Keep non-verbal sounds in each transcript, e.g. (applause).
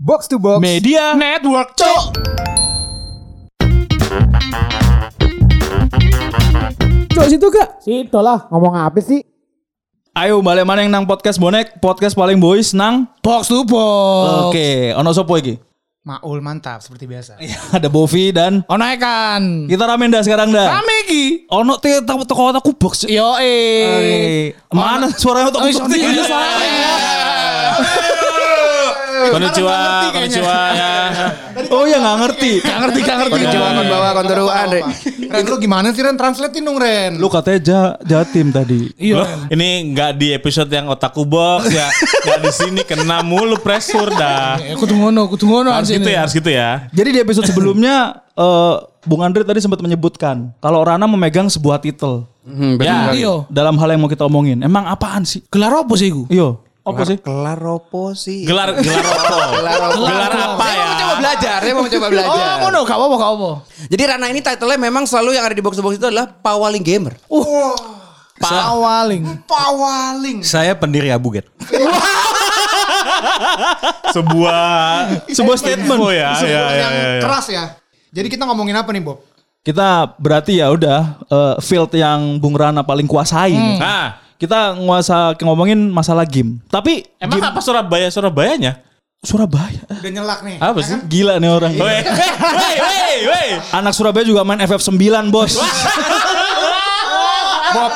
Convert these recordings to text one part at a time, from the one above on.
Box to Box Media Network, cok. Cok situ gak? Situ lah ngomong apa sih? Ayo balik mana yang nang podcast bonek Podcast paling boys nang Box to box. Oke Ono sopo iki Maul mantap seperti biasa. Ada Bovi dan Ono kan. Kita ramen dah sekarang dah Rame ki. Ono te toko toko aku box Yo eh. Mana suaranya toko Oh, box iya, iya, suaranya. Konnichiwa, konnichiwa. Oh ya nggak ngerti Gak ngerti, gak ngerti. Konnichiwa, konbawa, kontoruan. Ren, lu gimana sih Ren? Translatein dong Ren. Lu katanya ja, jatim tadi Iya. Ini nggak di episode yang otaku box ya, nggak di sini kena mulu pressure dah. Eh, Kudu ngono, kudu ngono. Harus gitu ya, harus gitu ya. Jadi di episode sebelumnya (laughs) eh, Bung Andre tadi sempat menyebutkan Kalau Rana memegang sebuah titel Ya, Iya. Dalam hal yang mau kita omongin Emang apaan sih? Gelar apa sih iku? Iya Apa sih? Kelar opo sih? gelar (laughs) gelar apa? Gelar apa Saya ya? mau coba belajar, saya mau coba Oh, belajar. ngono, gak apa-apa, gak apa. Jadi Rana ini title-nya memang selalu yang ada di box to box itu adalah Pawaling Gamer. Pawaling. Pawaling. Saya pendiri Abuget. (laughs) Sebuah Sebuah statement Oh ya, ya, ya, yang ya, ya. keras ya. Jadi kita ngomongin apa nih, Bob? Kita berarti ya udah eh, field yang Bung Rana paling kuasai nih. Nah, Kita nguasa ngomongin masalah game Tapi emang apa Surabaya Surabayanya? Surabaya Udah nyelak nih. Apa sih? Gila nih orang weh, weh, weh. Anak Surabaya juga main FF9 bos Bob,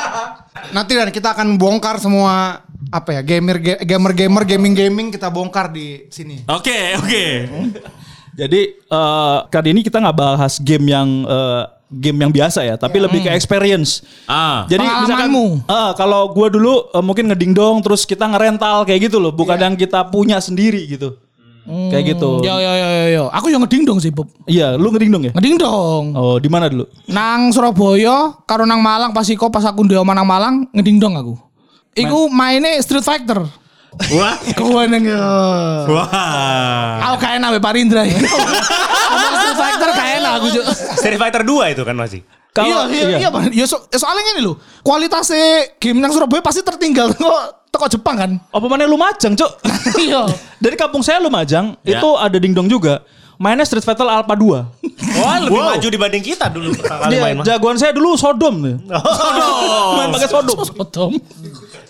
nanti dan kita akan bongkar semua apa ya gamer gamer gamer gaming gaming kita bongkar di sini. Oke, oke. Jadi eh, kali ini kita nggak bahas game yang eh, game yang biasa ya, tapi lebih ke experience. Ah, Jadi misalkan eh, kalau gua dulu eh, mungkin ngedingdong terus kita ngerental kayak gitu loh, bukan yang kita punya sendiri gitu. Kayak gitu. Yo yo yo yo yo. Aku yang ngeding dong sih, Bob. Iya, lu ngedingdong ya? Ngeding dong. Oh, di mana dulu? Nang Surabaya, karo nang Malang pas iku pas aku ndek nang Malang ngeding dong aku. Iku mainnya Street Fighter. wah, Kowe nang yo. wah. Aku kayak nabe Parindra. (laughs) Street Fighter kayak enak aku. Street Fighter 2 itu kan masih. Kalau- iya, iya, iya. iya. Ya, so, ya soalnya ini loh. Kualitasnya game nang Surabaya pasti tertinggal (laughs) kok teko Jepang kan. Apa mana lu majang, Cuk? (laughs) Iya. Dari kampung saya Lumajang Ya. itu ada dingdong juga. Mainnya Street Fighter Alpha 2. (laughs) Wah, lebih maju dibanding kita dulu kali Dia main mah. jagoan saya dulu Sodom tuh. Main pakai Sodom. Sodom.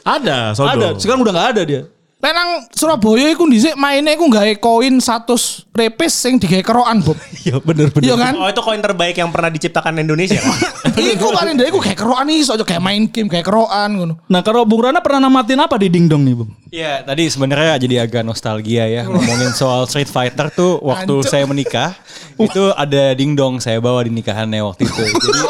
Ada, Sodom. Ada, sekarang udah nggak ada dia. Lah nang Surabaya iku dhisik maine iku gawe koin 100 repes sing digawe kerokan, Bob. (laughs) Iya bener bener. Iya kan? Oh, itu koin terbaik yang pernah diciptakan Indonesia kan? (laughs) iku paling ndek iku gawe kerokan iso aja kayak main game gawe kerokan ngono. Nah kalau Bung Rana pernah namatin apa di dingdong nih Bung? Iya, tadi sebenarnya jadi agak nostalgia ya ngomongin soal Street Fighter tuh waktu Hancur. saya menikah itu ada dingdong saya bawa di nikahannya waktu itu. (laughs) Jadi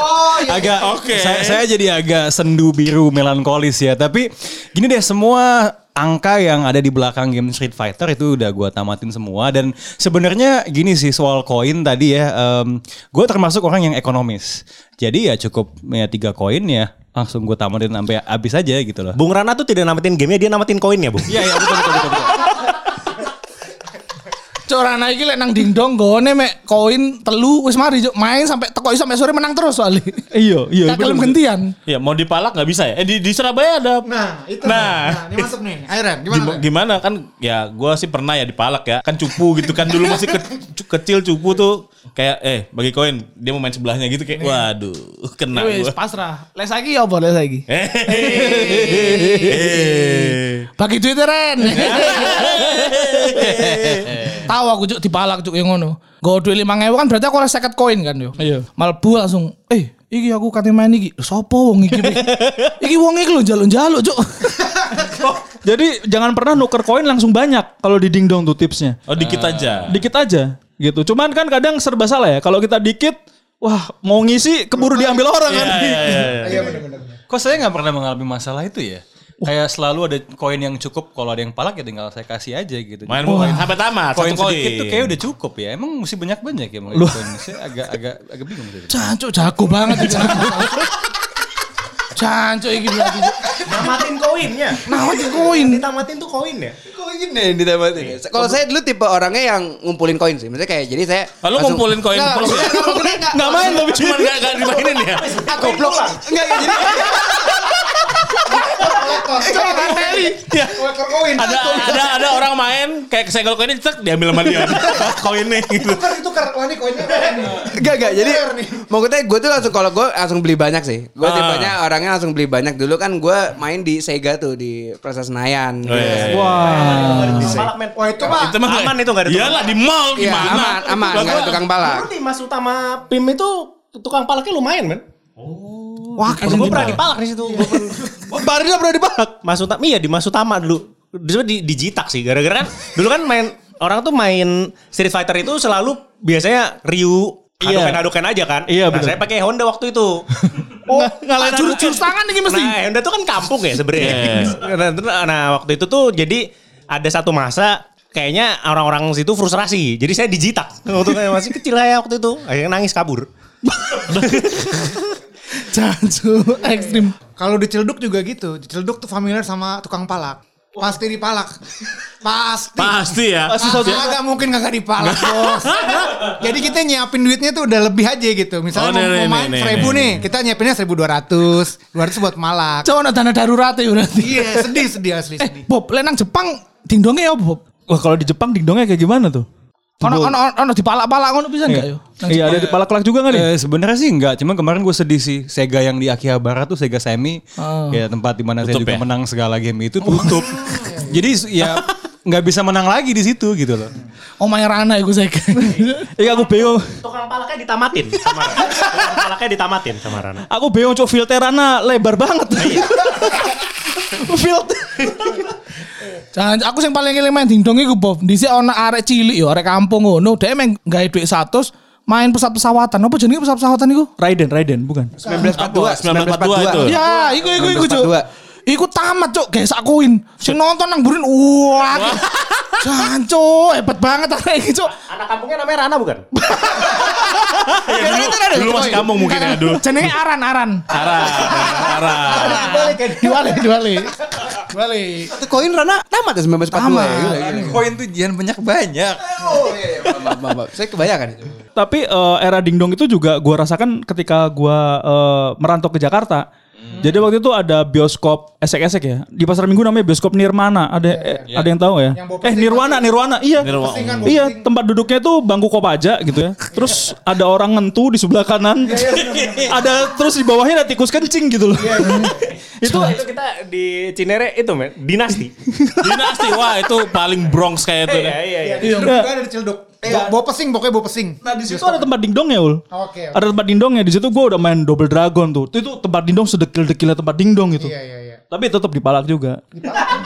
agak Oke. saya, saya jadi agak sendu biru melankolis ya. Tapi gini deh semua angka yang ada di belakang game Street Fighter itu udah gua tamatin semua dan sebenarnya gini sih soal koin tadi ya em, gue termasuk orang yang ekonomis jadi ya cukup ya tiga koin ya langsung gue tamatin sampai habis aja gitu loh Bung Rana tuh tidak namatin gamenya, dia namatin koinnya, Bung. Iya iya betul betul betul. betul. Cuk rana iki lek nang dingdong gone mek koin telu wis mari Cuk main sampai teko iso sampai sore menang terus soalnya. Iya iya. Gak kelem gentian. Ya mau dipalak nggak bisa ya? Eh di, di Surabaya ada. Nah, itu. Nah. ini masuk nih. Ayo Ren, Gimana, gimana? gimana kan ya gue sih pernah ya dipalak ya kan cupu gitu kan dulu masih ke- kecil cupu tuh kayak eh bagi koin dia mau main sebelahnya gitu kayak waduh kena Wis pasrah. Les lagi apa les lagi? Eh. Bagi duit Ren. (laughs) Tahu aku cuk dipalak cuk yang ngono. Gue duit lima kan berarti aku oleh seket koin kan yo. Iya. Malbu langsung, eh iki aku kate main iki. Lho, Sopo wong iki? (laughs) iki wong iki lho njaluk-njaluk cuk. Jadi jangan pernah nuker koin langsung banyak kalau di dingdong tuh tipsnya. oh dikit aja Dikit aja gitu. Cuman kan kadang serba salah ya. Kalau kita dikit, wah mau ngisi keburu diambil orang kan. Iya, Kok saya nggak pernah mengalami masalah itu ya? Kayak selalu ada koin yang cukup kalau ada yang palak ya tinggal saya kasih aja gitu. main koin sampai tamat koin satu koin tuh kayak udah cukup ya. Emang mesti banyak banyak ya koin. Saya agak agak agak bingung sih. Cancuk jago banget. Cancuk berarti. Cuk. Namatin koinnya. Namatin koin. Ditamatin tuh koinnya. Koin nih ditamatin. Kalau saya dulu tipe orangnya yang ngumpulin koin sih. Maksudnya kayak jadi saya Ah, lu langsung- ngumpulin koin Nggak, terus ya? main tapi cuma nggak nggak dimainin ya Ah, goblok. Enggak, enggak, Coba ngateli. Iya. Kolektor koin. Ada ada ada orang main kayak kesenggol koinnya cek diambil sama dia. (laughs) Koinnya gitu. Tukar itu kar. Wah ini koinnya nih? Enggak, enggak. Jadi nih. maksudnya gue tuh langsung kalau gue langsung beli banyak sih. Gue Ah. tipenya orangnya langsung beli banyak. Dulu kan gue main di Sega tuh di Plaza Senayan. Oh, iya, iya. Wah. Wah itu mah. Itu mah Aman itu nggak ada Iyalah di mall gimana? aman, aman, enggak ada tukang balak. Dulu di Mas Utama PIM itu tukang palaknya lumayan men. Wah Gue pernah dipalak di situ. Gua pernah- Barina pernah dipalak. Mas Utama, iya di Mas Utama dulu. Di, di, dijitak sih. Gara-gara kan dulu kan main orang tuh main Street Fighter itu selalu biasanya Ryu Iya. hadoken-hadoken aja kan. Iya, nah, bener. saya pakai Honda waktu itu. (laughs) Oh, ngalahin jurus jurus tangan nih mesti. Nah, Honda tuh kan kampung ya sebenarnya. Iya. (laughs) nah, nah, waktu itu tuh jadi ada satu masa kayaknya orang-orang situ frustrasi. Jadi saya dijitak. (laughs) Waktu saya masih kecil ya waktu itu. Akhirnya nangis kabur. Jancu (laughs) ekstrim. Kalau di Ciledug juga gitu. Di Ciledug tuh familiar sama tukang palak. Pasti dipalak. Pasti. Pasti ya. Pasti Agak mungkin kagak dipalak (laughs) bos. Jadi kita nyiapin duitnya tuh udah lebih aja gitu. Misalnya Oh, mau, nih, mau main nih, seribu nih, nih, kita nyiapinnya seribu dua ratus, dua ratus buat malak. Coba dana darurat ya berarti. Iya sedih sedih asli Eh, sedih. Bob, lenang Jepang dingdongnya ya Bob? Wah kalau di Jepang dingdongnya kayak gimana tuh? Ono ono ono dipalak-palak ngono bisa enggak yo? Nang Iya ada dipalak-palak juga nggak nih? Eh, sebenarnya sih enggak, cuman kemarin gue sedih sih. Sega yang di Akihabara tuh Sega Semi, Oh. kayak tempat di mana saya Tutup juga ya? menang segala game itu tutup. (laughs) Jadi ya nggak bisa menang lagi di situ gitu loh. Oh main Rana iku saya. (laughs) Iya aku bingung. Tukang palaknya ditamatin sama Rana. Tukang palaknya ditamatin sama Rana. Aku bingung cok filterannya lebar banget. (laughs) Filter. Jangan aku sing paling eling main dingdong iku Bob. Dhisik ono arek cilik yo, arek kampung ngono. Dhek emang gawe dhuwit 100 main pesawat-pesawatan. Apa jenenge pesawat-pesawatan iku? Raiden, Raiden bukan. 1942, 1942 itu. Ya, iku iku iku Cuk. 1942. Iku tamat Cuk, gawe sak koin. Sing nonton nang burin wah. Jancu, hebat banget arek iki Cuk. Anak kampungnya namanya Rana bukan? (laughs) Iya, dulu, dulu masih kampung mungkin ya dulu. Jenenge Aran Aran. Arah, arah. Diwali diwali. Diwali. Satu koin Rana tamat ya 1942 ya. Gila, gila, gila. Koin tuh jangan banyak-banyak. Oh iya, iya. Saya kebanyakan itu. Tapi eh, era dingdong itu juga gua rasakan ketika gua eh, merantau ke Jakarta. Jadi waktu itu ada bioskop esek-esek ya. Di pasar Minggu namanya bioskop Nirmana. Ada eh, ada yang tahu ya? Yang Eh Nirwana, Nirwana. Iya. Nirwana. Iya, tempat duduknya tuh bangku kopaja gitu ya. (laughs) Terus ada orang ngentu di sebelah kanan. ada terus di bawahnya ada tikus kencing gitu loh. (laughs) itu itu kita di Cinere itu men, dinasti. (laughs) Dinasti, wah itu paling Bronx kayak itu. Iya iya iya. Ciledug juga ada di Ciledug. Bawa pesing pokoknya bawa pesing. Nah di situ ada tempat dingdong ya ul. Oke. oke. Ada tempat dingdongnya di situ gue udah main Double Dragon tuh. Itu, itu tempat dingdong sedekil-dekilnya tempat dingdong gitu. Iya iya iya. Tapi tetap dipalak juga.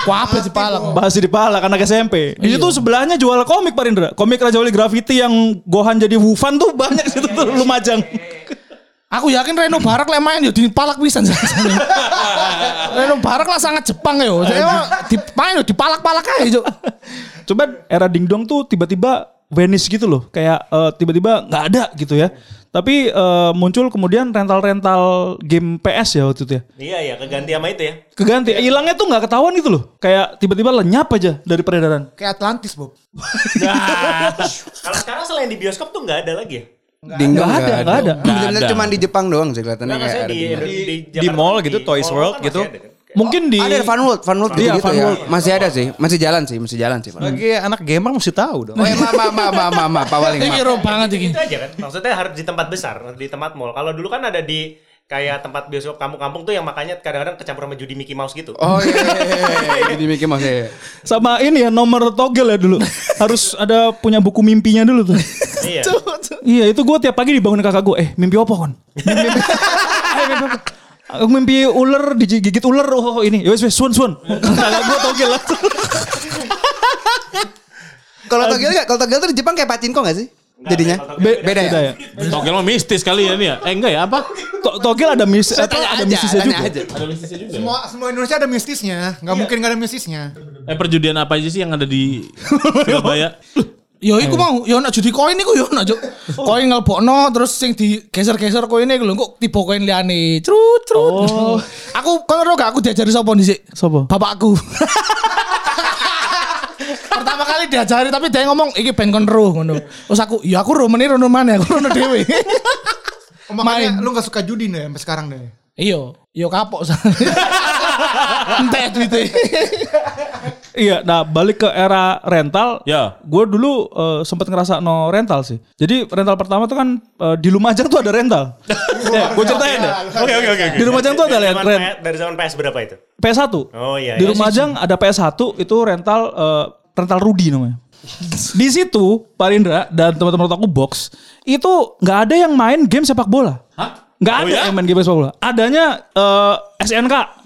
Kuape dipalak. Bahas dipalak anak SMP. Di situ sebelahnya jual komik Pak Rindra. Komik Raja Wali Graffiti yang Gohan jadi Wufan tuh banyak di situ tuh Lumajang. Aku yakin Reno Barak lek main yo dipalak pisan. (laughs) Reno Barak lah sangat Jepang yo. Saya mah dimain yo dipalak-palak aja. Coba era dingdong tuh tiba-tiba vanish gitu loh. Kayak eh, tiba-tiba nggak ada gitu ya. Tapi eh, muncul kemudian rental-rental game PS ya waktu itu ya. Iya iya keganti sama itu ya. Keganti. Hilangnya tuh nggak ketahuan gitu loh. Kayak tiba-tiba lenyap aja dari peredaran. Kayak Atlantis Bob. (laughs) Kalau sekarang selain di bioskop tuh nggak ada lagi ya? Dingdong Nggak ada, nggak ada. Ada. cuma di Jepang doang sih kelihatannya Nggak kayak di, di, Di Jakarta mall gitu, di Toys World kan gitu. Mungkin di Ada Fun World, Fun World Iya, gitu-gitu Fun ya. World. Masih ada sih, masih jalan sih, masih jalan sih. Bagi anak gamer mesti tahu dong. Oh ya, maaf, maaf, maaf, maaf, maaf, maaf, Pak Waling, ro banget iki. Itu aja kan. Maksudnya harus di tempat besar, di tempat mall. Kalau dulu kan ada di kayak tempat bioskop kampung-kampung tuh yang makanya kadang-kadang kecampur sama judi Mickey Mouse gitu. Oh iya, iya, iya, iya. Jadi Mickey Mouse ya. sama ini ya nomor togel ya dulu. Harus ada punya buku mimpinya dulu tuh. Iya. iya itu gue tiap pagi dibangunin kakak gue. Eh mimpi apa kon? (laughs) Mimpi, mimpi. (laughs) Eh? Aku mimpi ular digigit ular. Oh ini. Yowes wes sun sun. Kakak gue togel lah. (laughs) Kalau togel enggak? Kalau togel tuh di Jepang kayak pacinko enggak sih? Jadinya Be- beda ya. beda ya. Togel mah mistis kali ya ini ya. Eh enggak ya apa? To- togel ada mis Saya apa, tanya ada mistisnya juga. aja. Ada mistisnya juga. ya? Semua semua Indonesia ada mistisnya. Nggak mungkin nggak ada mistisnya. Eh perjudian apa aja sih yang ada di (laughs) Surabaya? Yo iku mau, yo nak judi koin iku yo nak Cuk. Koin ngelbokno terus sing digeser-geser koine iku lho kok tiba koin liyane. Crut crut. (laughs) Aku kono ro gak aku diajari sapa dhisik? Sapa? Bapakku. (laughs) Pertama kali diajari tapi dia ngomong iki ben kon ro ngono. Terus aku, ya aku ro meneh rono maneh, aku rono dhewe. (laughs) Oh, makanya Main. lu nggak suka judi nih sampai sekarang deh. Iya, yo kapok. Entek duitnya. Iya, nah balik ke era rental. Ya. Gue dulu eh, sempat ngerasa no rental sih. Jadi rental pertama tuh kan eh, di Lumajang tuh ada rental. (laughs) ya, gue ceritain deh. Oke oke oke. Di Lumajang tuh ada Dari rent, zaman rent P- dari zaman PS berapa itu? PS1. Oh iya. Di iya. Lumajang ada PS1 itu rental eh, rental Rudy namanya. Di situ Pak Indra dan teman-teman aku box itu nggak ada yang main game sepak bola. Hah? Nggak Oh ada ya? yang main game sepak bola. Adanya eh, SNK.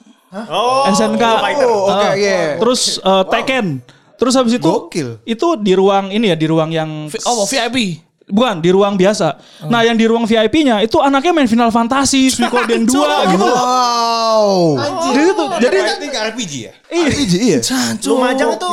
Oh. SNK. Oh, oke, Ah, iya. Terus eh, Tekken. Terus habis itu Gokil. itu di ruang ini ya di ruang yang Oh VIP. bukan di ruang biasa. Nah, yang di ruang VIP-nya itu anaknya main Final Fantasy, Suikoden 2 gitu. Wow. Situ. Jadi Berarti ke RPG ya? RPG iya. Lumajang itu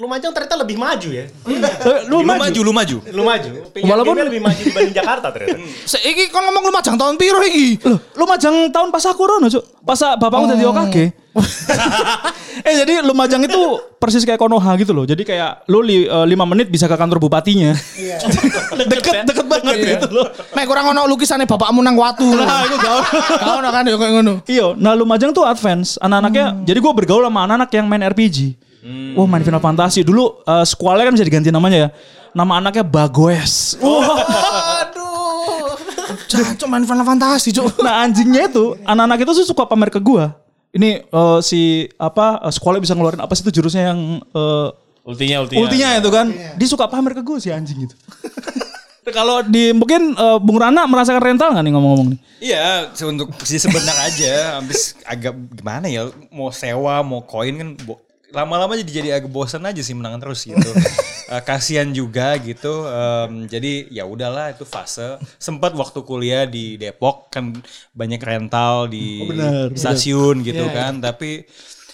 Lumajang ternyata lebih maju ya. lu Lu maju. maju, lu maju. Lu maju. Walaupun- lebih maju dibanding Jakarta ternyata. Seiki kon ngomong Lumajang tahun piro iki? Loh, Lumajang tahun pas aku rono, Cuk. Pas bapakku jadi Okage. (laughs) eh jadi Lumajang itu persis kayak Konoha gitu loh. Jadi kayak lu li, eh, lima menit bisa ke kantor bupatinya. (laughs) deket deket banget gitu loh. Mek kurang ono lukisane bapakmu nang watu. Nah, itu gaul. Kau ono kan ya kayak ngono. Iya, nah Lumajang tuh advance. Anak-anaknya, jadi gue bergaul sama anak-anak yang main RPG. Wah main Final Fantasy. Dulu eh, sekolahnya kan bisa diganti namanya ya. Nama anaknya Bagoes. (laughs) Wah. Aduh. Jancuk main Final Fantasy, Cuk. Nah anjingnya itu, anak-anak itu suka pamer ke gua. Ini eh, si apa eh, sekolah bisa ngeluarin apa sih itu jurusnya yang eh, Ultinya, ultinya. ultinya itu kan. Dia suka pamer ke gua si anjing itu. (laughs) Kalau di mungkin eh, Bung Rana merasakan rental nggak nih ngomong-ngomong nih? Iya, untuk si sebentar aja. Habis agak gimana ya, mau sewa, mau koin kan bo- lama-lama jadi jadi agak bosan aja sih menang terus gitu. (laughs) Eh, kasihan juga gitu. Em, jadi ya udahlah itu fase. Sempat waktu kuliah di Depok kan banyak rental di stasiun gitu kan. Tapi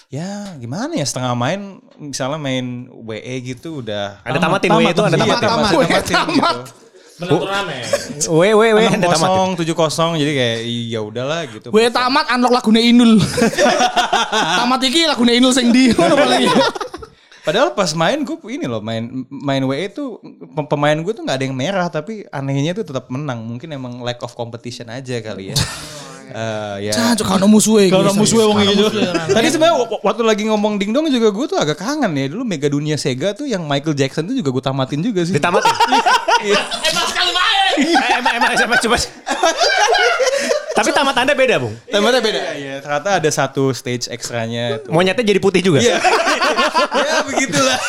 ya gimana ya setengah main misalnya main WE gitu udah Ada tamatin W itu ada Iya, tamatin. tamat, (laughs) Tamat. tamatin gitu. W W (laughs) W ada Enam tamatin. kosong, tujuh kosong, jadi kayak ya udahlah gitu. Gue tamat unlock lagune Inul. (laughs) tamat iki lagune Inul sing di ngono paling. (laughs) Padahal pas main gue ini loh main main WE itu pem- pemain gue tuh nggak ada yang merah tapi anehnya tuh tetap menang. Mungkin emang lack of competition aja kali ya. Eh, ya. Jancuk kan musuhe. Kalau musuhnya wong gitu. Tadi sebenarnya waktu lagi ngomong dingdong juga gue tuh agak kangen ya dulu Mega Dunia Sega tuh yang Michael Jackson tuh juga gue tamatin juga sih. Ditamatin. Emang sekali main. Emang emang coba coba. Tapi tamat Anda beda, Bung. Tamatnya beda. Iya, ternyata ada satu stage ekstranya tuh. Monyetnya jadi putih juga. (laughs) ya begitulah.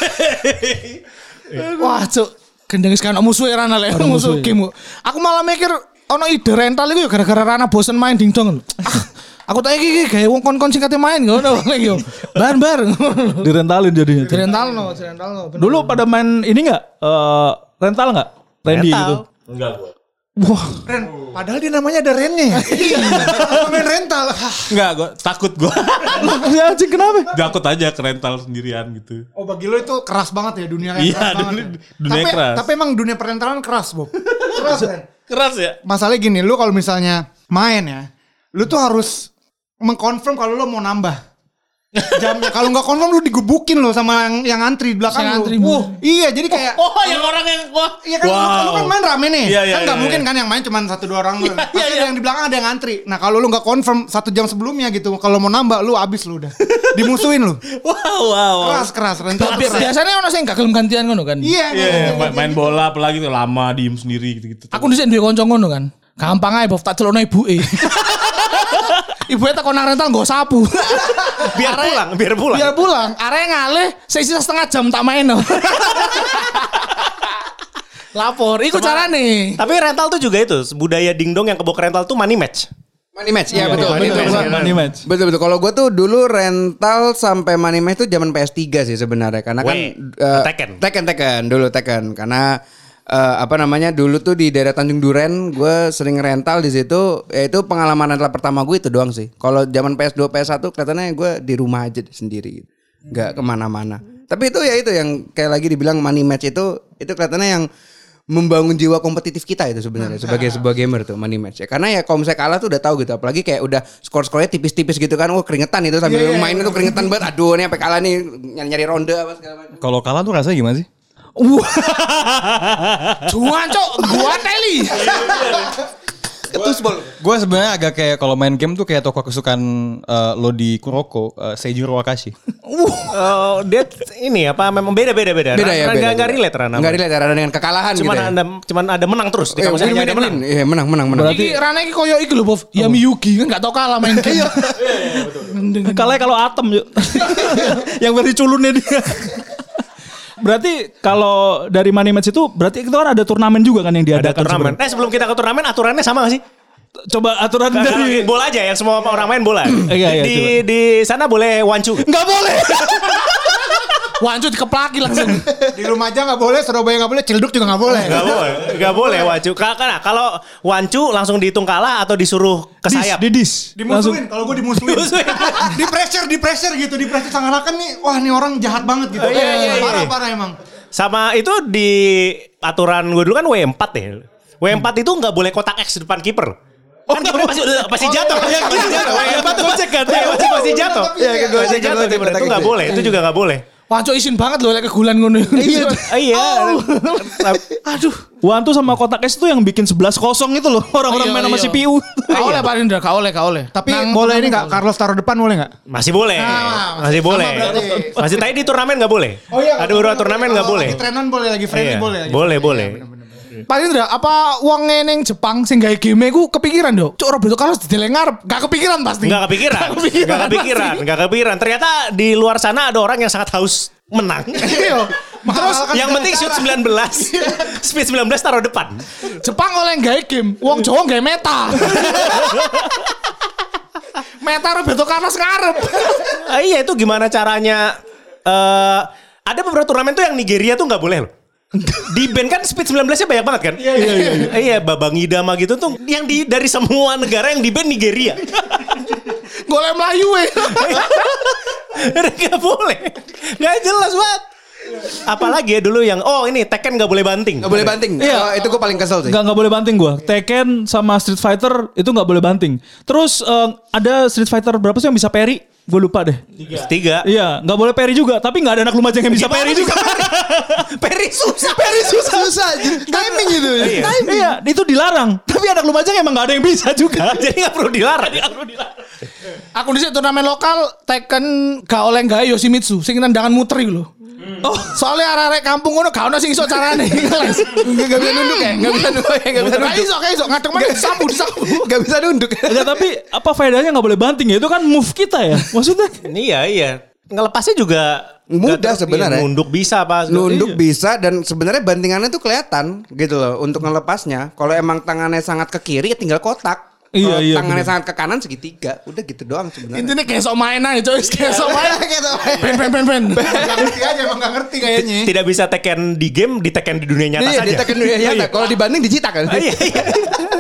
(laughs) Wah, cuk. Gendeng sekarang musuhe Rana lek musuh game. Aku malah mikir ono ide rental iku ya gara-gara Rana bosen main dingdong. Ah, aku tak iki iki gawe wong kon-kon sing kate main ngono yo. Bar-bar. (laughs) Direntalin jadinya. Rental no, rental no. bener. Dulu pada main ini nggak? eh, rental nggak? Randy Rental. gitu. Enggak gua. Wah, Ren, padahal dia namanya ada rennya (laughs) ya. Main rental. Enggak, gua takut gua. (laughs) si anjing kenapa? Takut aja ke rental sendirian gitu. Oh bagi lo itu keras banget ya dunia Iya, keras banget. dunia- ya. dunia tapi, keras. Tapi emang dunia perentalan keras, Bob. Keras, Ren. Keras ya? Masalahnya gini, lu kalau misalnya main ya, lu tuh harus mengkonfirm kalau lu mau nambah. Jamnya kalau nggak konfirm lu digebukin lo sama yang yang antri di belakang Yang lu. antri, Wah, iya jadi kayak Oh, yang orang yang wah. Iya kan lu- lu, kan main rame nih. Iya, iya, kan nggak iya, mungkin iya. kan yang main cuma satu dua orang. Pasti ada yang di belakang ada yang antri. Nah kalau lu nggak confirm satu jam sebelumnya gitu, kalau mau nambah lu abis lu udah. Dimusuhin lu. (laughs) Wow, wow. Keras keras keras. Biasanya ono sing gak gelem gantian ngono kan. Iya. Iya, iya, main, main bola apalagi tuh lama diem sendiri gitu-gitu. Aku dhisik duwe kanca ngono kan. Gampang ae Bob tak celokno ibuke. (laughs) Ibuke takon nang rental nggo sapu. (laughs) Biar pulang, biar pulang. Biar pulang, arek ngalih sisa setengah jam tak main. (laughs) Lapor, iku carane. Tapi rental tuh juga itu budaya dingdong yang kebok rental tuh money match. Money match, iya betul. money match, gua- money match. Betul betul. Kalau gue tuh dulu rental sampai money match tuh zaman PS3 sih sebenarnya karena kan Weh, eh, Tekken. Tekken Tekken dulu Tekken karena eh, apa namanya dulu tuh di daerah Tanjung Duren gue sering rental di situ. Ya itu pengalaman rental pertama gue itu doang sih. Kalau zaman PS2 PS1 kelihatannya gue di rumah aja sendiri nggak ke mana-mana. Tapi itu ya itu yang kayak lagi dibilang money match itu itu kelihatannya yang membangun jiwa kompetitif kita itu sebenarnya sebagai (laughs) sebuah gamer tuh money match ya. Karena ya kalau misalnya kalah tuh udah tahu gitu apalagi kayak udah skor-skornya tipis-tipis gitu kan wah keringetan itu sambil main itu keringetan banget. Aduh ini apa kalah nih nyari-nyari ronde apa segala macam. Kalau kalah tuh rasanya gimana sih? Cuan cok, gua teli. ketusbol. Gue sebenarnya agak kayak kalau main game tuh kayak toko kesukaan eh, lo di Kuroko, uh, Seijiro Wakashi. Eh, dia ini apa memang beda beda beda. Beda ya, beda. Enggak enggak relate Rana. Nggak relate Rana dengan kekalahan Cuman gitu ya. ada cuman ada menang terus. Di Eh, win, ada menang. Iya, menang, menang, menang. Iki Rana iki koyo iki lho, Bob. Yami Yugi kan gak tau kalah main game. Kalahnya kalau atom yuk. (laughs) yang versi culunnya dia. (laughs) berarti kalau dari money match itu berarti itu kan ada turnamen juga kan yang Ada diadakan turnamen. sebenarnya. Eh sebelum kita ke turnamen aturannya sama gak sih? Coba aturan dari bola aja yang semua orang main bola. Iya, iya, di coba. di sana boleh wancu. nggak boleh. (laughs) Wancut dikeplaki langsung. Di Lumajang nggak boleh, Surabaya nggak boleh, Cilduk juga nggak boleh. Gak boleh, gak boleh wancu. Ka- Karena kalau wancu langsung dihitung kalah atau disuruh ke Dis, sayap. di dis. Langsung Dimusuhin, kalau gue dimusuhin. di pressure, di pressure gitu, di pressure seakan-akan nih, wah nih orang jahat banget gitu. Oh, iya, iya, iya. Parah, parah emang. Sama itu di aturan gue dulu kan W4 ya. W4 itu nggak boleh kotak X di depan kiper. Kan kiper pasti pasti jatuh. iya, pasti jatuh. W4 tuh Gocek kan? Iya, pasti pasti jatuh. Iya, Pasti gocek, jatuh. Itu nggak boleh. Itu juga nggak boleh. Wancut isin banget loh, kayak kegulan ngono. (laughs) Iya. Iya. Aduh. Wantu sama kotak es itu yang bikin 11 kosong itu loh. Orang-orang Iya, main sama iya. CPU. Gak oleh Pak Indra, gak oleh, gak oleh. Tapi boleh ini nggak, Carlos taruh depan boleh nggak? Masih boleh. Nah, Masih boleh. Masih tadi di turnamen nggak boleh. Ada beberapa turnamen nggak Kalau boleh. Lagi trenan boleh, lagi friendly Iya. boleh. Boleh, boleh. Iya. Pak Indra, apa uang neng Jepang sing gawe game ku kepikiran dong? Cuk Roberto Carlos di ngarep, gak kepikiran pasti. Nggak kepikiran. Nggak kepikiran. Nggak kepikiran. Ternyata di luar sana ada orang yang sangat haus menang. Iya. (laughs) Terus Menghalalkan yang penting shoot cara. 19. Speed 19 taruh depan. Jepang oleh gawe game, uang Jawa gawe meta. (laughs) meta Roberto Carlos ngarep. Ah, iya itu gimana caranya eh ada beberapa turnamen tuh yang Nigeria tuh nggak boleh loh. (laughs) Di band kan speed 19-nya banyak banget kan? Iya iya iya. Iya Babang Idama gitu tuh yang di dari semua negara yang di band Nigeria. (laughs) Golem Melayu eh. Gak (laughs) boleh. Gak jelas banget. Apalagi ya dulu yang oh ini Tekken nggak boleh banting. Nggak boleh banting. Iya. Oh, itu gue paling kesel sih. Nggak nggak boleh banting gua. Tekken sama Street Fighter itu nggak boleh banting. Terus eh, ada Street Fighter berapa sih yang bisa parry? Gue lupa deh. Tiga. Iya, nggak boleh parry juga. Tapi nggak ada anak lumajang yang bisa parry juga. Peri susah. parry susah. Susah, timing itu. Iya. Iya, itu dilarang. Tapi anak lumajang emang nggak ada yang bisa juga. (laughs) Jadi nggak perlu dilarang. Aku di turnamen lokal Tekken gak oleh gawe Yoshimitsu, sing nandangan muter lho. Oh, soalnya arek-arek kampung ngono gak ono sing iso carane. (laughs) Gak bisa nunduk ya? Gak bisa nunduk ya? Gak bisa Gak nunduk. iso, gak iso, ngadeg mana disapu, disapu. (laughs) Gak bisa nunduk. Enggak, tapi apa faedahnya nggak boleh banting ya? Itu kan move kita ya. Maksudnya Iya iya. Ngelepasnya juga Mudah ter- sebenarnya. iya, Nunduk bisa pas. Nunduk bisa dan sebenarnya bantingannya tuh kelihatan gitu loh untuk ngelepasnya. Kalau emang tangannya sangat ke kiri ya tinggal kotak. Iya, iya, Tangannya bener. sangat ke kanan segitiga. Udah gitu doang sebenarnya. Intinya kayak sok main aja, coy. Kayak sok main. Gitu. Ben, ben, ben, ben. Gak ngerti aja, emang gak ngerti kayaknya. Tidak bisa Tekken di game, di Tekken di dunia nyata Iya, saja. ditekan dunia nyata. Kalau dibanding dicetak kan. (laughs) Iya, iya.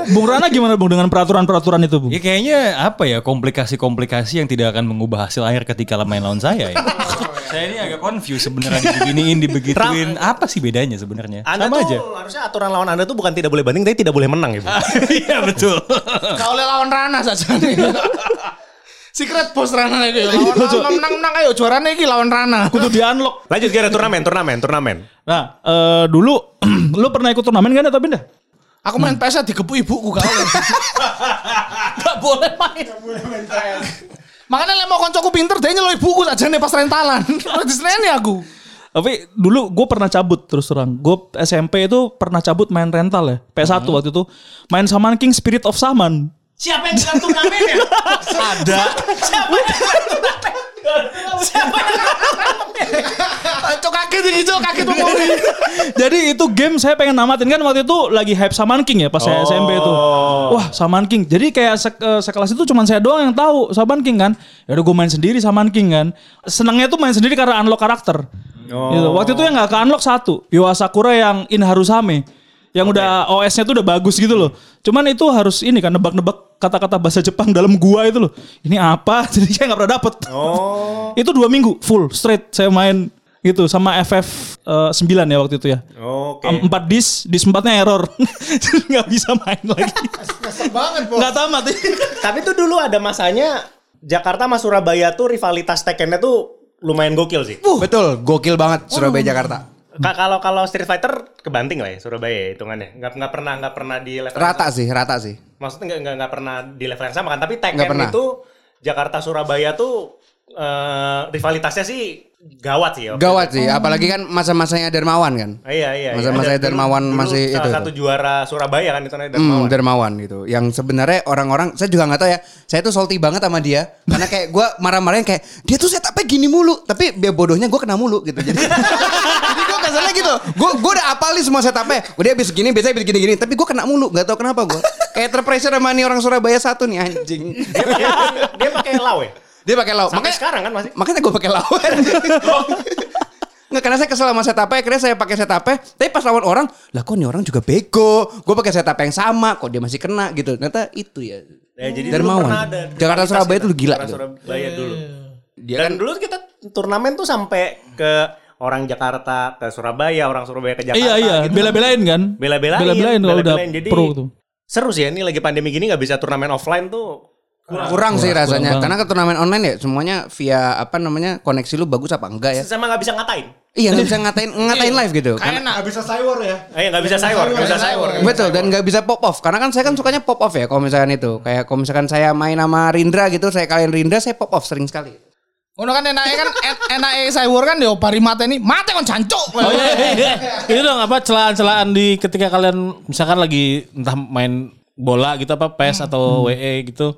Bung Rana gimana Bung dengan peraturan-peraturan itu, Bung? Ya kayaknya apa ya komplikasi-komplikasi yang tidak akan mengubah hasil akhir ketika main lawan saya ya. (laughs) saya ini agak confused sebenarnya dibeginiin, dibegituin. Apa sih bedanya sebenarnya? Anda Sama tuh aja. harusnya aturan lawan Anda tuh bukan tidak boleh banding, tapi tidak boleh menang ya. Bu. (laughs) Iya betul. Gak oleh lawan Rana saja nih. (laughs) Secret bos Rana itu ya. Lawan lawan menang menang ayo juaranya iki lawan Rana. Kudu di unlock. Lanjut kira turnamen, turnamen, turnamen. Nah, eh, dulu (clears throat) lu pernah ikut turnamen kan ya tapi dah? Aku main PS digepu ibuku gak oleh. (laughs) gak boleh main. Makanya lek mau koncoku pinter dia nyelo ibuku saja nih pas rentalan. (laughs) Di seneni aku. Tapi dulu gue pernah cabut terus terang. Gue SMP itu pernah cabut main rental ya. PS1 waktu itu. Main Saman King Spirit of Saman. Siapa yang bilang turnamen ya? Ada. Siapa yang bilang turnamen? (laughs) Siapa yang (laughs) Cok kaget ini cok kaget (laughs) mau Jadi itu game saya pengen namatin kan waktu itu lagi hype Saman King ya pas saya SMP itu. Wah Saman King. Jadi kayak se eh, sekelas itu cuma saya doang yang tahu Saman King kan. Ya udah gue main sendiri Saman King kan. Senangnya tuh main sendiri karena unlock karakter. Gitu. Waktu itu yang nggak ke unlock satu. Yoa Sakura yang In Harusame. Yang udah OS-nya tuh udah bagus gitu loh. Cuman itu harus ini kan nebak-nebak kata-kata bahasa Jepang dalam gua itu loh. Ini apa? (laughs) Jadi saya nggak pernah dapet. Oh. (laughs) itu dua minggu full straight saya main gitu sama FF eh, 9 ya waktu itu ya. Oke. Em- Empat dis, dis empatnya error. (laughs) Jadi nggak bisa main lagi. (laughs) banget, Bos. Nggak tamat. (laughs) Tapi tuh dulu ada masanya Jakarta sama Surabaya tuh rivalitas Tekkennya tuh lumayan gokil sih. Betul, gokil banget Surabaya Jakarta. Ka- Kalau kalau Street Fighter kebanting lah ya Surabaya ya hitungannya. Nggak nggak pernah nggak pernah di level yang Rata sama. sih, rata sih. Maksudnya nggak nggak nggak pernah di level yang sama kan. Tapi Nggak Tekken itu Jakarta Surabaya tuh eh, rivalitasnya sih gawat sih. ya. Gawat sih, apalagi kan masa-masanya Dermawan kan. Oh, iya iya. Masa-masa Ada dulu- Dermawan dulu masih salah itu. satu juara Surabaya kan itu namanya Hmm, Dermawan. dermawan gitu. Yang sebenarnya orang-orang saya juga nggak tahu ya. Saya tuh salty banget sama dia karena kayak gua marah-marahin kayak dia tuh setupnya gini mulu, tapi biar bodohnya gua kena mulu gitu. Jadi (laughs) Jadi gua kesannya gitu. Gua gua udah apal nih semua setupnya. Udah habis gini, biasanya habis gini-gini, tapi gua kena mulu, nggak tahu kenapa gua. Kayak terpressure sama nih orang Surabaya satu nih anjing. dia, dia, dia pakai law ya. Dia pakai lauk. Sampai Makanya sekarang kan masih. makanya gue pakai lauk. (laughs) Nggak, karena saya kesel sama setupnya, akhirnya saya pakai setupnya. Tapi pas lawan orang, lah kok nih orang juga bego. Gue pakai setup yang sama, kok dia masih kena gitu. Ternyata itu ya. Ya, jadi dulu Dermawan. pernah ada Jakarta Surabaya kita. tuh gila Jakarta tuh. Surabaya dulu. Dia Dan kan dulu kita turnamen tuh sampai ke orang Jakarta ke Surabaya, orang Surabaya ke Jakarta. Iya iya, gitu. bela-belain kan? Bela-belain. Bela-belain kalau udah pro tuh. seru sih ya ini lagi pandemi gini nggak bisa turnamen offline tuh. Kurang, sih kurang rasanya. banget. Karena ke turnamen online ya semuanya via apa namanya koneksi lu bagus apa enggak ya? Sama nggak bisa ngatain. Iya nggak bisa ngatain ngatain live gitu. Kayak Karena- enak. Gak bisa cyber ya. Eh nggak bisa cyber, nggak bisa cyber. Betul dan nggak bisa pop off karena kan saya kan sukanya pop off ya kalau misalkan itu kayak kalau misalkan saya main sama Rindra gitu saya kalian Rindra saya pop off sering sekali. Ngono kan enaknya kan en- enaknya cyber kan yo bari mate ini mate kon jancuk. Oh iya, iya. Itu dong apa celaan-celaan di ketika kalian misalkan lagi entah main bola gitu apa PES atau WE gitu.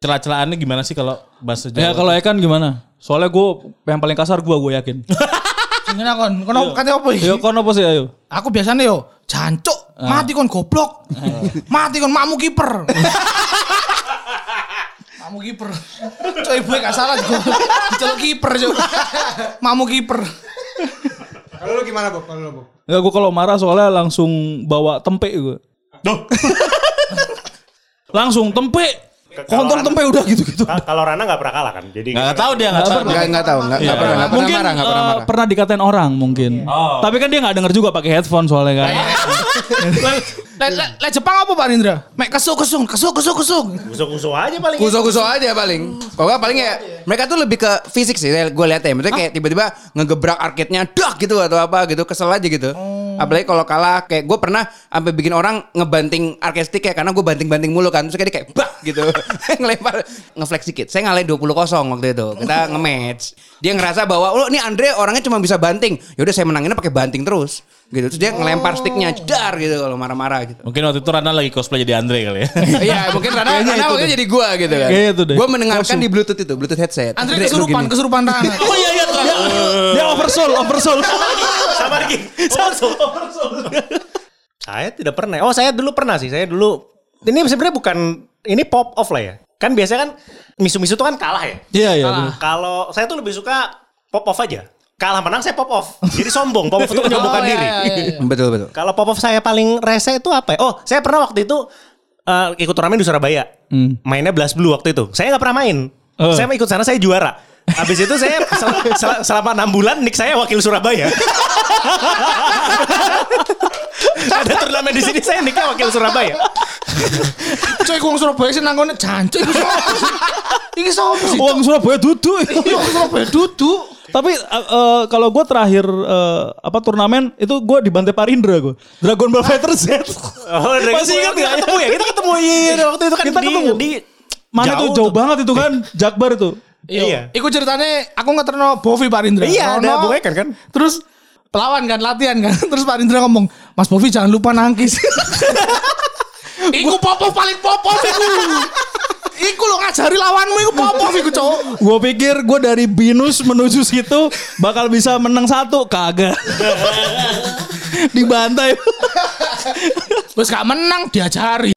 Celah-celaannya gimana sih kalau bahasa Jawa? Ya kalau Ekan gimana? Soalnya gue yang paling kasar gue gue yakin. (laughs) Gimana kon? Kono kate opo iki? Yo kon apa sih ayo? Aku biasanya yo jancuk, mati kon goblok. (laughs) mati kon makmu kiper. (laughs) makmu kiper. Cok ibu gak salah juga. Diceluk kiper cok. makmu kiper. Kalau lu gimana Bob? Kalau lu Bob? Enggak gue kalau marah soalnya langsung bawa tempe gue. langsung tempe. Kontol tempe udah gitu-gitu. Ka- Kalau Rana nggak pernah kalah kan. Jadi Nggak tahu dia nggak tahu. Nggak nggak tahu nggak nggak pernah nggak pernah marah nggak pernah eh, marah. pernah dikatain orang mungkin. Tapi kan dia nggak denger juga pakai headphone soalnya kan. (laughs) Le, le Jepang apa Pak Rindra? Mek kesuk kesung, kesuk kesuk kesuk. Kusuk-kusuk aja paling. Kuso-kuso aja paling. Kalau nggak paling ya mereka tuh lebih ke fisik sih. Gue lihat ya. Maksudnya kayak tiba-tiba ngegebrak arcade-nya dak gitu atau apa gitu. Kesel aja gitu. Apalagi kalau kalah kayak gue pernah sampai bikin orang ngebanting arcade stick ya karena gue banting-banting mulu kan. Terus kayak dia kayak bak gitu. (laughs) Ngelempar ngeflex dikit. Saya ngalahin 20 kosong waktu itu. Kita nge-match. Dia ngerasa bahwa oh ini Andre orangnya cuma bisa banting. Yaudah saya menanginnya pakai banting terus. Gitu. Terus dia ngelempar sticknya jedar gitu kalau marah-marah gitu. Mungkin waktu itu Rana lagi cosplay jadi Andre kali ya. (laughs) Iya mungkin karena Kayaknya itu waktu itu jadi gua gitu kan. Kayaknya itu deh. Gua mendengarkan di bluetooth itu, bluetooth headset. Andre Dre, lu kesurupan, kesurupan Rana. (laughs) oh iya iya. dia, dia oversoul, oversoul. Sama lagi. saya tidak pernah. Oh saya dulu pernah sih. Saya dulu. Ini sebenarnya bukan. Ini pop off lah ya. Kan biasanya kan misu-misu tuh kan kalah ya. Iya iya. Kalau saya tuh lebih suka pop off aja. Kalah menang saya pop off. Jadi sombong. Pop off itu menyombongkan (laughs) Oh, iya, diri. iya, iya. Betul betul. Kalau pop off saya paling rese itu apa ya? Oh, saya pernah waktu itu eh, ikut turnamen di Surabaya. Hmm. Mainnya Blast Blue waktu itu. Saya nggak pernah main. Oh. Saya ikut sana saya juara. Habis itu saya (laughs) sel- sel- selama enam bulan nick saya wakil Surabaya. (laughs) Ada turnamen di sini saya nicknya wakil Surabaya. Coy wong Surabaya sih nanggone jancuk iki? Iki sapa sih? Uang Surabaya duduk. Iya, wong Surabaya duduk. Tapi eh, eh, kalau gue terakhir eh, apa turnamen itu gue dibantai Parindra gue. Dragon Ball Fighter Z. Oh, Masih ingat kita nggak? ketemu ya? Kita ketemu iya waktu itu kan Kita di, ketemu. di Mana tuh jauh banget itu kan Jakbar itu. Iya. Iku ceritanya aku ngeterno Bovi Pak Rindra. Iya, ada Rono, Bung Ekan kan? Terus pelawan kan latihan kan. (laughs) Terus Pak Rindra ngomong, "Mas Bovi jangan lupa nangkis." (laughs) iku popov paling popov iku. Iku lo ngajari lawanmu iku popov iku, Cok. Gue pikir gue dari binus menuju situ bakal bisa menang satu kagak. (laughs) Dibantai. Terus gak menang diajari.